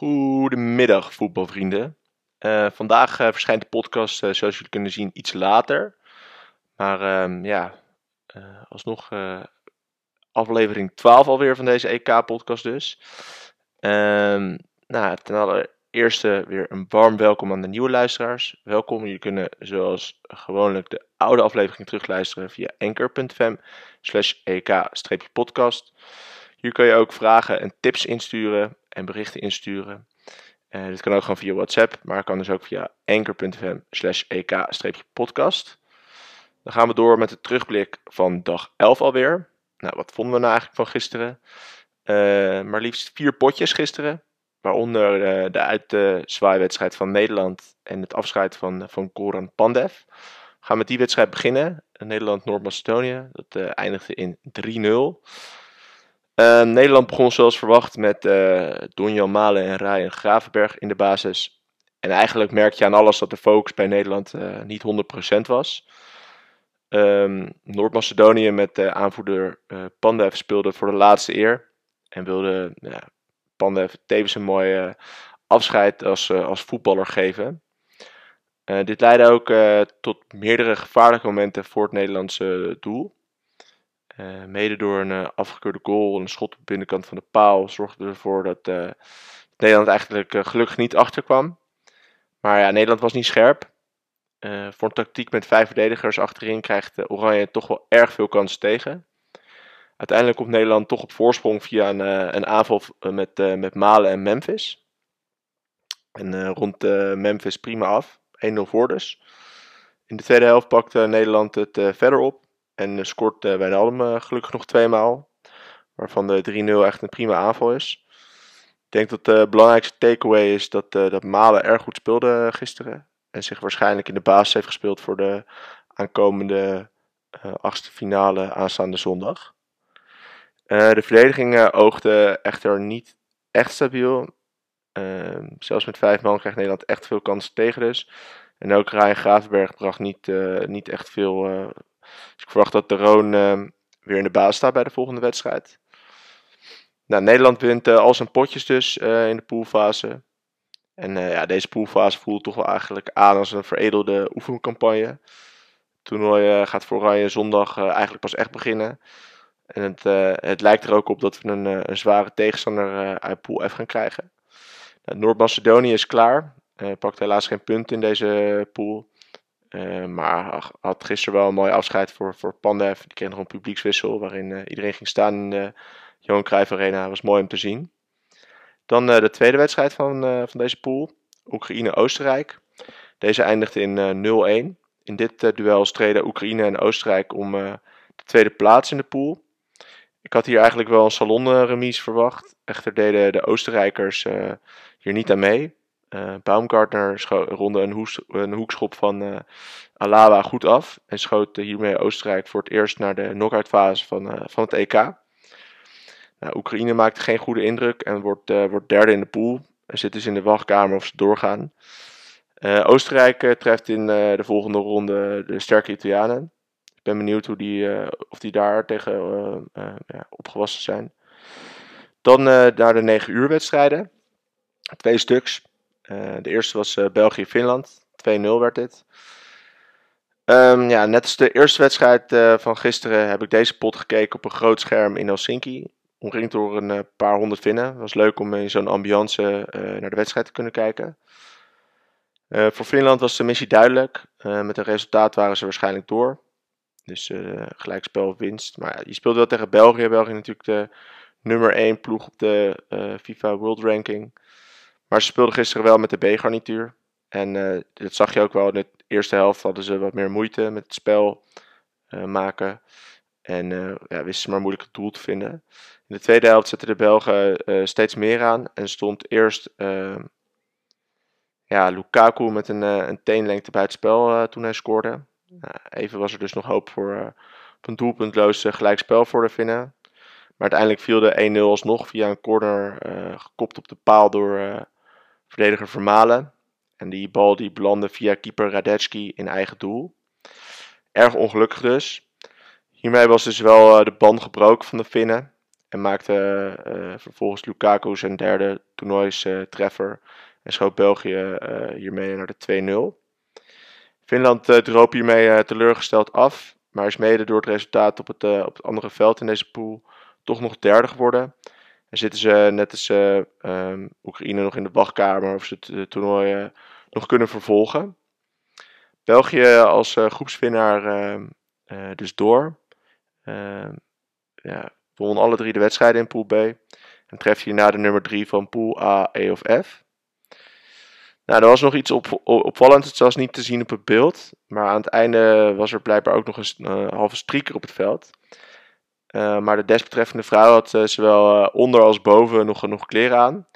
Goedemiddag voetbalvrienden. Eh, vandaag eh, verschijnt de podcast, eh, zoals jullie kunnen zien, iets later. Maar ehm, ja, alsnog aflevering 12 alweer van deze EK-podcast dus. Ehm, nou, ten allereerste weer een warm welkom aan de nieuwe luisteraars. Welkom, jullie kunnen zoals gewoonlijk de oude aflevering terugluisteren via anchor.fm slash ek-podcast. Hier kun je ook vragen en tips insturen en berichten insturen. Eh, dit kan ook gewoon via WhatsApp, maar kan dus ook via anchor.fm slash ek-podcast. Dan gaan we door met de terugblik van dag 11 alweer. Nou, wat vonden we nou eigenlijk van gisteren? Eh, maar liefst vier potjes gisteren. Waaronder eh, de uitzwaaiwedstrijd van Nederland en het afscheid van, van Goran Pandev. We gaan met die wedstrijd beginnen. Nederland-Noord-Macedonië. Dat eindigde in 3-0. Uh, Nederland begon zoals verwacht met uh, Donjan Malen en Ryan Gravenberg in de basis. En eigenlijk merk je aan alles dat de focus bij Nederland uh, niet 100% was. Um, Noord-Macedonië met aanvoerder Pandev speelde voor de laatste eer. En wilde ja, Pandev tevens een mooie afscheid als, als voetballer geven. dit leidde ook tot meerdere gevaarlijke momenten voor het Nederlandse doel. Uh, mede door een uh, afgekeurde goal en een schot op de binnenkant van de paal zorgde ervoor dat uh, Nederland eigenlijk gelukkig niet achterkwam. Maar ja, Nederland was niet scherp. voor een tactiek met vijf verdedigers achterin krijgt Oranje toch wel erg veel kansen tegen. Uiteindelijk komt Nederland toch op voorsprong via een, een aanval met, met Malen en Memphis. En rond Memphis prima af. 1-0 voor dus. In de tweede helft pakte Nederland het verder op. En scoort uh, Wijnaldum uh, gelukkig nog tweemaal. Waarvan de 3-0 echt een prima aanval is. Ik denk dat de belangrijkste takeaway is dat, dat Malen erg goed speelde gisteren. En zich waarschijnlijk in de basis heeft gespeeld voor de aankomende achtste finale aanstaande zondag. de verdediging oogde echter niet echt stabiel. Ehm, zelfs met vijf man krijgt Nederland echt veel kansen tegen dus. En ook Ryan Gravenberg bracht niet, niet echt veel dus ik verwacht dat de Roon uh, weer in de baas staat bij de volgende wedstrijd. Nou, Nederland wint uh, al zijn potjes dus uh, in de poolfase. En ja, deze poolfase voelt toch wel eigenlijk aan als een veredelde oefencampagne. Toernooi gaat voor Oranje zondag eigenlijk pas echt beginnen. En het, het, lijkt er ook op dat we een, een zware tegenstander uit Pool F gaan krijgen. Nou, Noord-Macedonië is klaar. pakt helaas geen punt in deze pool. Uh, maar had gisteren wel een mooi afscheid voor, voor Pandev. Die kreeg nog een publiekswissel waarin uh, iedereen ging staan in de Johan Cruijff Arena. Was mooi om te zien. Dan uh, de tweede wedstrijd van, van deze pool. Oekraïne-Oostenrijk. Deze eindigde in 0-1. In dit duel streden Oekraïne en Oostenrijk om de tweede plaats in de pool. Ik had hier eigenlijk wel een salonremise verwacht. Echter deden de Oostenrijkers hier niet aan mee. Uh, Baumgartner ronde een, hoekschop van uh, Alawa goed af. En schoot hiermee Oostenrijk voor het eerst naar de knock-out fase van, uh, van het EK. Nou, Oekraïne maakte geen goede indruk en wordt, wordt derde in de pool. En zit dus in de wachtkamer of ze doorgaan. Oostenrijk treft in de volgende ronde de sterke Italianen. Ik ben benieuwd hoe die, of die daar tegen ja, opgewassen zijn. Dan naar de 9 uur wedstrijden. Twee stuks. Uh, de eerste was uh, België-Finland. 2-0 werd dit. Um, ja, net als de eerste wedstrijd uh, van gisteren heb ik deze pot gekeken op een groot scherm in Helsinki. Omringd door een paar honderd Finnen. Het was leuk om in zo'n ambiance naar de wedstrijd te kunnen kijken. voor Finland was de missie duidelijk. met een resultaat waren ze waarschijnlijk door. Dus gelijkspel winst. Maar je speelde wel tegen België. België natuurlijk de nummer 1 ploeg op de FIFA World Ranking. Maar ze speelden gisteren wel met de B-garnituur. En uh, dat zag je ook wel. In de eerste helft hadden ze wat meer moeite met het spel uh, maken. En uh, ja, wisten ze maar moeilijk het doel te vinden. In de tweede helft zetten de Belgen steeds meer aan. En stond eerst ja, Lukaku met een, een teenlengte bij het spel toen hij scoorde. even was er dus nog hoop voor een doelpuntloos gelijkspel voor de Finnen. Maar uiteindelijk viel de 1-0 alsnog via een corner gekopt op de paal door verdediger Vermalen. En die bal die belandde via keeper Radetski in eigen doel. Erg ongelukkig dus. Hiermee was dus wel eh, de band gebroken van de Finnen. En maakte vervolgens Lukaku zijn derde toernooistreffer. en schoot België hiermee naar de 2-0. Finland droop hiermee teleurgesteld af. Maar is mede door het resultaat op het, op het andere veld in deze pool toch nog derde geworden. En zitten ze net als um, Oekraïne nog in de wachtkamer of ze het toernooi nog kunnen vervolgen. België als uh, groepswinnaar ehm, eh, dus door. Ehm, ja, won alle drie de wedstrijden in Pool B. En treft hierna de nummer 3 van Pool A, E of F. Nou, er was nog iets op, opvallends. Het was niet te zien op het beeld. Maar aan het einde was er blijkbaar ook nog een halve strieker op het veld. Maar de desbetreffende vrouw had zowel onder als boven nog genoeg kleren aan.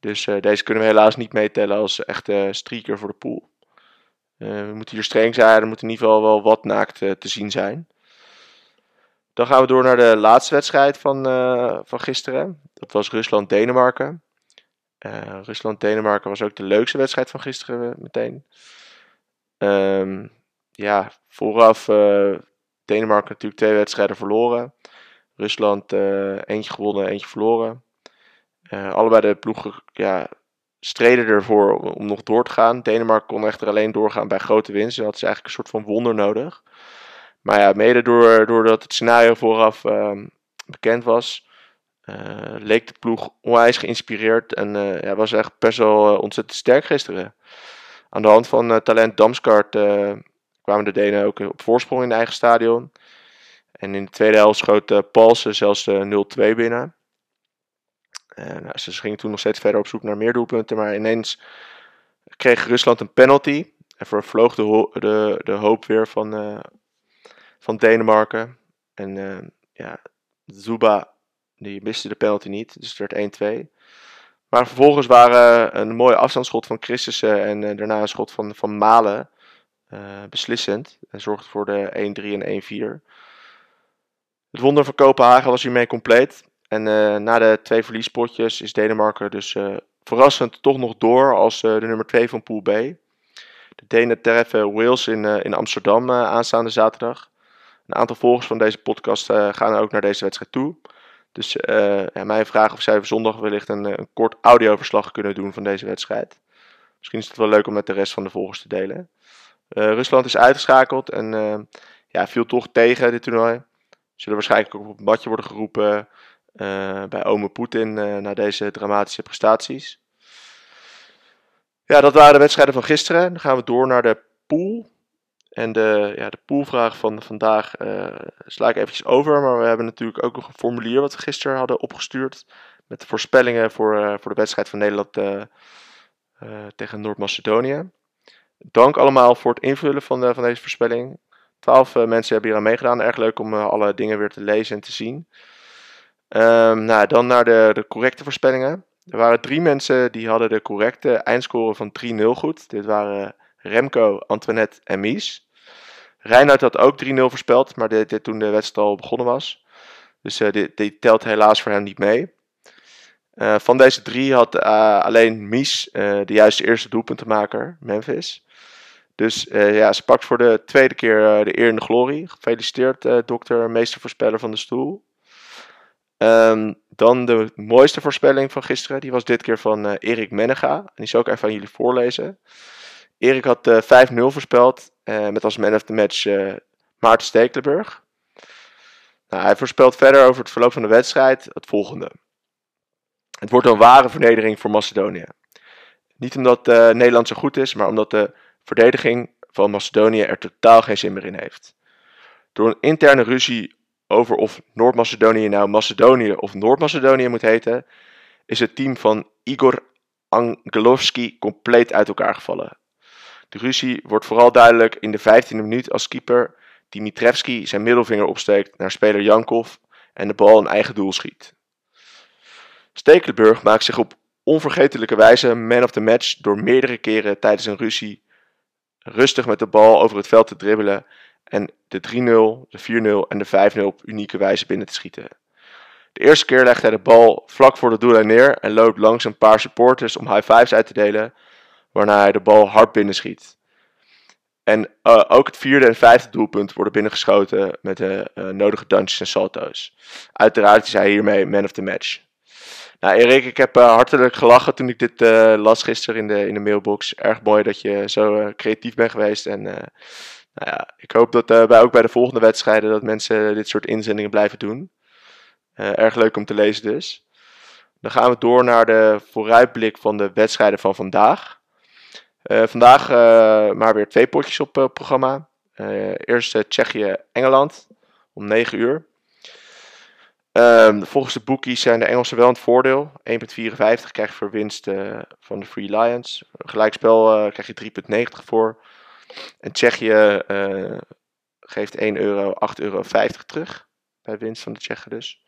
Dus deze kunnen we helaas niet meetellen als echte strieker voor de pool. Eh, we moeten hier streng zijn, er moet in ieder geval wel wat naakt eh, te zien zijn. Dan gaan we door naar de laatste wedstrijd van, van gisteren. Dat was Rusland-Denemarken. Rusland-Denemarken was ook de leukste wedstrijd van gisteren meteen. Um, ja, vooraf uh, Denemarken natuurlijk twee wedstrijden verloren. Rusland eentje gewonnen, eentje verloren. allebei de ploegen ja, streden ervoor om nog door te gaan. Denemarken kon echter alleen doorgaan bij grote winsten. Dat is eigenlijk een soort van wonder nodig. Maar ja, mede door, doordat het scenario vooraf ehm, bekend was, uh, leek de ploeg onwijs geïnspireerd. En ja, was echt best wel ontzettend sterk gisteren. Aan de hand van talent Damskart kwamen de Denen ook op voorsprong in eigen stadion. En in de tweede helft schoot Paulsen zelfs de 0-2 binnen. En nou, ze gingen toen nog steeds verder op zoek naar meer doelpunten. Maar ineens kreeg Rusland een penalty. En vervloog de, de, de hoop weer van, uh, van Denemarken. En uh, ja, Zuba die miste de penalty niet. Dus het werd 1-2. Maar vervolgens waren een mooie afstandsschot van Christensen en uh, daarna een schot van, van Malen beslissend. En zorgde voor de 1-3 en 1-4. Het wonder van Kopenhagen was hiermee compleet. En uh, na de twee verliespotjes is Denemarken dus uh, verrassend toch nog door als uh, de nummer 2 van Pool B. De Denen treffen Wales in, in Amsterdam aanstaande zaterdag. Een aantal volgers van deze podcast gaan ook naar deze wedstrijd toe. Dus ja, mijn vraag of zij zondag wellicht een, een, kort audioverslag kunnen doen van deze wedstrijd. Misschien is het wel leuk om met de rest van de volgers te delen. Rusland is uitgeschakeld en ja, viel toch tegen dit toernooi. Zullen waarschijnlijk ook op het badje worden geroepen uh, bij ome Poetin uh, na deze dramatische prestaties. Ja, dat waren de wedstrijden van gisteren. Dan gaan we door naar de pool. En de, ja, de poolvraag van vandaag uh, sla ik eventjes over. Maar we hebben natuurlijk ook nog een formulier wat we gisteren hadden opgestuurd. Met de voorspellingen voor, voor de wedstrijd van Nederland tegen Noord-Macedonië. Dank allemaal voor het invullen van, van deze voorspelling. Twaalf mensen hebben hier aan meegedaan. Erg leuk om alle dingen weer te lezen en te zien. Um, nou, dan naar de, de correcte voorspellingen. Er waren drie mensen die hadden de correcte eindscore van 3-0 goed. Dit waren Remco, Antoinette en Mies. Reinhard had ook 3-0 voorspeld, maar dit, toen de wedstrijd al begonnen was. Dus uh, dit, telt helaas voor hem niet mee. Van deze drie had alleen Mies de juiste eerste doelpuntenmaker, Memphis. Dus ja, ze pakt voor de tweede keer de eer en de glorie. Gefeliciteerd, dokter, meestervoorspeller van de stoel. Um, dan de mooiste voorspelling van gisteren. Die was dit keer van Erik Mennega. En die zal ik even aan jullie voorlezen. Erik had uh, eh, 5-0 voorspeld. Met als man of the match Maarten Stekelenburg. Nou, hij voorspelt verder over het verloop van de wedstrijd het volgende. Het wordt een ware vernedering voor Macedonië. Niet omdat Nederland zo goed is, maar omdat de verdediging van Macedonië er totaal geen zin meer in heeft. Door een interne ruzie over of Noord-Macedonië nou Macedonië of Noord-Macedonië moet heten, is het team van Igor Angelovski compleet uit elkaar gevallen. De ruzie wordt vooral duidelijk in de 15e minuut als keeper Dimitrevski zijn middelvinger opsteekt naar speler Jankov en de bal in eigen doel schiet. Stekelenburg maakt zich op onvergetelijke wijze man of the match door meerdere keren tijdens een ruzie rustig met de bal over het veld te dribbelen en de 3-0, de 4-0 en de 5-0 op unieke wijze binnen te schieten. De eerste keer legt hij de bal vlak voor de doellijn neer en loopt langs een paar supporters om high fives uit te delen, waarna hij de bal hard binnen schiet. En uh, ook het vierde en vijfde doelpunt worden binnengeschoten met de uh, nodige dunches en salto's. Uiteraard is hij hiermee man of the match. Nou Erik, ik heb uh, hartelijk gelachen toen ik dit las gisteren in de, in de mailbox. Erg mooi dat je zo creatief bent geweest. En nou ja, ik hoop dat wij ook bij de volgende wedstrijden dat mensen dit soort inzendingen blijven doen. erg leuk om te lezen dus. Dan gaan we door naar de vooruitblik van de wedstrijden van vandaag. Vandaag maar weer twee potjes op programma. eerst Tsjechië-Engeland om 9 uur. Um, volgens de bookies zijn de Engelsen wel het voordeel. 1,54 krijg je voor winst van de Free Lions. Gelijkspel krijg je 3,90 voor. En Tsjechië geeft 1 euro, 8,50 euro terug. Bij winst van de Tsjechen dus.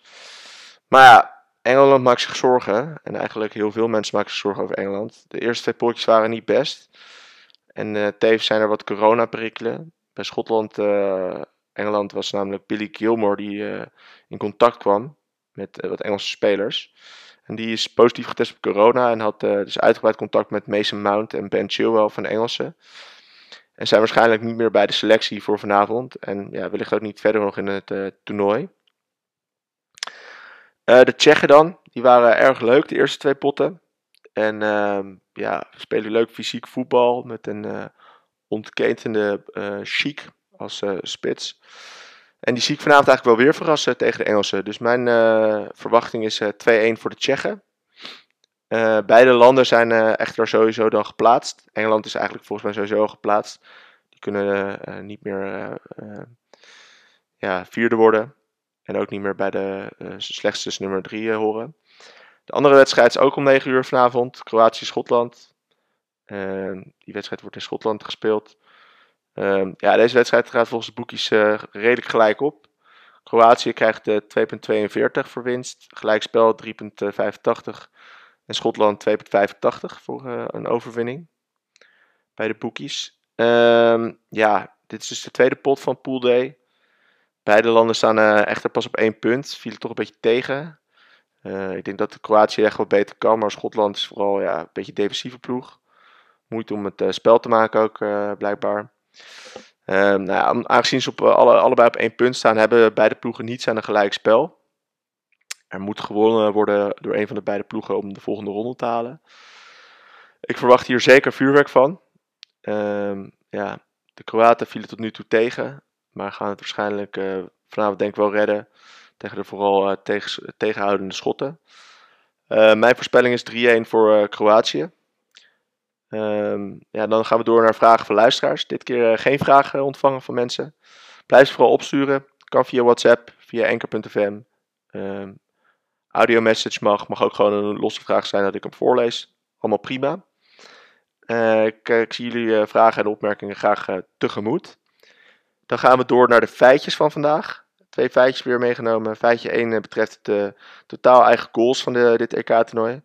Maar ja, Engeland maakt zich zorgen. En eigenlijk heel veel mensen maken zich zorgen over Engeland. De eerste twee potjes waren niet best. En tevens zijn er wat coronaperikelen. Bij Schotland, Engeland was namelijk Billy Gilmore die uh, in contact kwam met wat Engelse spelers. En die is positief getest op corona en had dus uitgebreid contact met Mason Mount en Ben Chilwell van de Engelsen. En zijn waarschijnlijk niet meer bij de selectie voor vanavond. En ja, wellicht ook niet verder nog in het toernooi. De Tsjechen dan, die waren erg leuk, de eerste twee potten. En uh, ja, spelen leuk fysiek voetbal met een ontketende chic als spits. En die zie ik vanavond eigenlijk wel weer verrassen tegen de Engelsen. Dus mijn verwachting is 2-1 voor de Tsjechen. beide landen zijn echter sowieso dan geplaatst. Engeland is eigenlijk volgens mij sowieso geplaatst. Die kunnen niet meer ja, vierde worden. En ook niet meer bij de slechtste nummer 3 eh, horen. De andere wedstrijd is ook om 9 uur vanavond. Kroatië-Schotland. Die wedstrijd wordt in Schotland gespeeld. Ehm, ja, deze wedstrijd gaat volgens de boekjes eh, redelijk gelijk op. Kroatië krijgt 2,42 voor winst. Gelijkspel 3,85. En Schotland 2,85 voor een overwinning. Bij de boekies. Ehm, ja, dit is dus de tweede pot van Pool Day. Beide landen staan echter pas op één punt. Viel het toch een beetje tegen. Ik denk dat de Kroatië echt wat beter kan. Maar Schotland is vooral ja, een beetje defensieve ploeg. Moeite om het spel te maken ook, blijkbaar. Ehm, nou aangezien ze op, alle, allebei op één punt staan, hebben beide ploegen niets aan een gelijk spel. Er moet gewonnen worden door een van de beide ploegen om de volgende ronde te halen. Ik verwacht hier zeker vuurwerk van. Um, ja, de Kroaten vielen tot nu toe tegen. Maar gaan het waarschijnlijk uh, vanavond denk ik wel redden. Tegen de vooral tegen, tegenhoudende schotten. Mijn voorspelling is 3-1 voor Kroatië. Um, ja, dan gaan we door naar vragen van luisteraars. Dit keer geen vragen ontvangen van mensen. Blijf ze vooral opsturen. Kan via WhatsApp, via enker.fm. Um, ehm, audio message mag. Mag ook gewoon een losse vraag zijn dat ik hem voorlees. Allemaal prima. Ik, ik, zie jullie vragen en opmerkingen graag tegemoet. Dan gaan we door naar de feitjes van vandaag. Twee feitjes weer meegenomen. Feitje 1 eh, betreft de totaal eigen goals van de, dit EK-toernooi.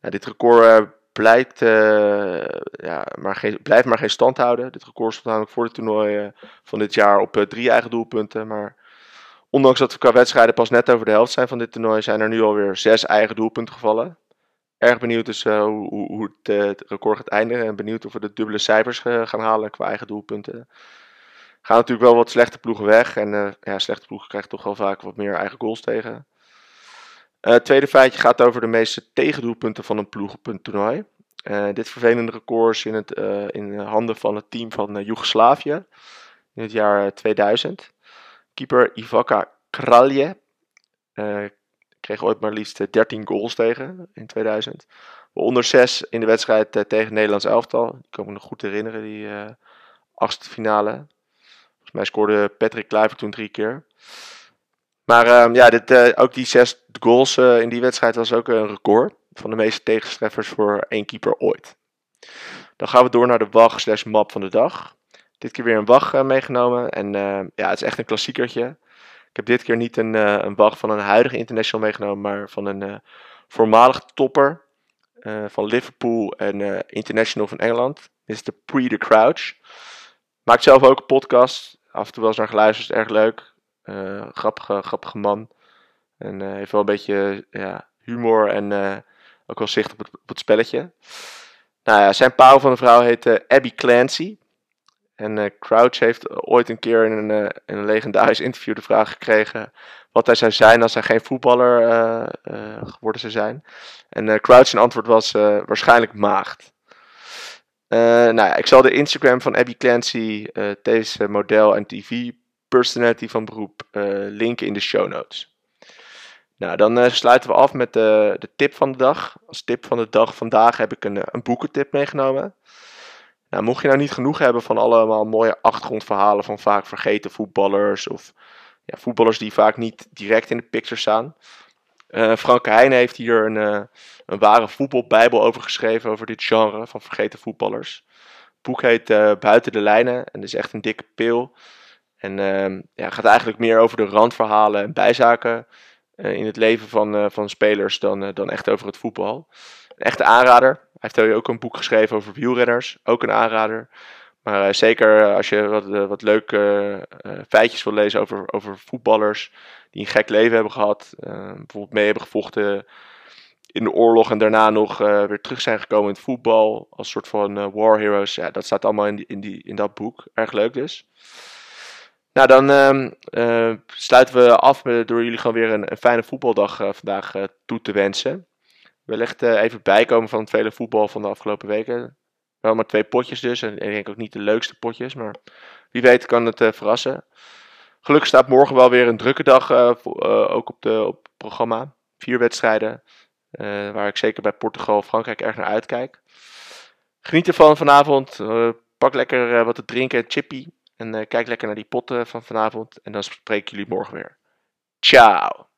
Nou, dit record uh, blijkt, uh, ja, maar geen, blijft maar geen stand houden. Dit record stond namelijk voor het toernooi uh, van dit jaar op drie eigen doelpunten. Maar ondanks dat we qua wedstrijden pas net over de helft zijn van dit toernooi, zijn er nu alweer zes eigen doelpunten gevallen. Erg benieuwd dus hoe, hoe het, het, record gaat eindigen. En benieuwd of we de dubbele cijfers gaan halen qua eigen doelpunten gaan natuurlijk wel wat slechte ploegen weg. En ja, slechte ploegen krijgen toch wel vaak wat meer eigen goals tegen. Uh, het tweede feitje gaat over de meeste tegendoelpunten van een ploeg op een toernooi. Uh, dit vervelende record is in, het, in handen van het team van Joegoslavië in het jaar 2000. Keeper Ivaka Kralje kreeg ooit maar liefst 13 goals tegen in 2000. Onder 6 in de wedstrijd tegen het Nederlands elftal. Die kan ik me nog goed herinneren, die achtste finale mij scoorde Patrick Kluivert toen drie keer. Maar ehm, ja, dit, uh, ook die zes goals uh, in die wedstrijd was ook een record. Van de meeste tegenstreffers voor één keeper ooit. Dan gaan we door naar de WAG slash map van de dag. Dit keer weer een WAG uh, meegenomen. En ja, het is echt een klassiekertje. Ik heb dit keer niet een, een WAG van een huidige international meegenomen, maar van een voormalig topper van Liverpool en international van Engeland. Dit is de Pre the Crouch. Maakt zelf ook een podcast af en toe wel eens naar geluisterd. Erg leuk. Uh, grappige, grappige man. En uh, heeft wel een beetje ja, humor en uh, ook wel zicht op het, op het, spelletje. Nou ja, zijn pauw van de vrouw heet Abby Clancy. En uh, Crouch heeft ooit een keer in een, uh, in een legendarisch interview de vraag gekregen wat hij zou zijn als hij geen voetballer geworden zou zijn. En Crouch zijn antwoord was waarschijnlijk maagd. nou ja, ik zal de Instagram van Abby Clancy, deze model en tv personality van beroep, linken in de show notes. Nou, dan sluiten we af met de, de tip van de dag. Als tip van de dag vandaag heb ik een, een boekentip meegenomen. Nou, mocht je nou niet genoeg hebben van allemaal mooie achtergrondverhalen van vaak vergeten voetballers of ja, voetballers die vaak niet direct in de picture staan. Uh, Frank Heijn heeft hier een, een ware voetbalbijbel over geschreven, over dit genre van vergeten voetballers. Het boek heet Buiten de Lijnen en is echt een dikke pil. En ehm, ja, gaat eigenlijk meer over de randverhalen en bijzaken in het leven van, van spelers dan, dan echt over het voetbal. Een echte aanrader heeft ook een boek geschreven over wielrenners, ook een aanrader. Maar zeker eh, als je wat, wat leuke feitjes wil lezen over, over voetballers die een gek leven hebben gehad. bijvoorbeeld mee hebben gevochten in de oorlog en daarna nog weer terug zijn gekomen in het voetbal. Als soort van war heroes. Ja, dat staat allemaal in, die, in, die, in dat boek. Erg leuk dus. Nou, dan ehm, sluiten we af door jullie gewoon weer een, een fijne voetbaldag vandaag toe te wensen wellicht even bijkomen van het vele voetbal van de afgelopen weken. Wel maar twee potjes dus. En ik denk ook niet de leukste potjes. Maar wie weet kan het verrassen. Gelukkig staat morgen wel weer een drukke dag ook op, de, op het programma. Vier wedstrijden. waar ik zeker bij Portugal Frankrijk erg naar uitkijk. Geniet ervan vanavond. pak lekker wat te drinken, chippy. En kijk lekker naar die potten van vanavond. En dan spreek jullie morgen weer. Ciao!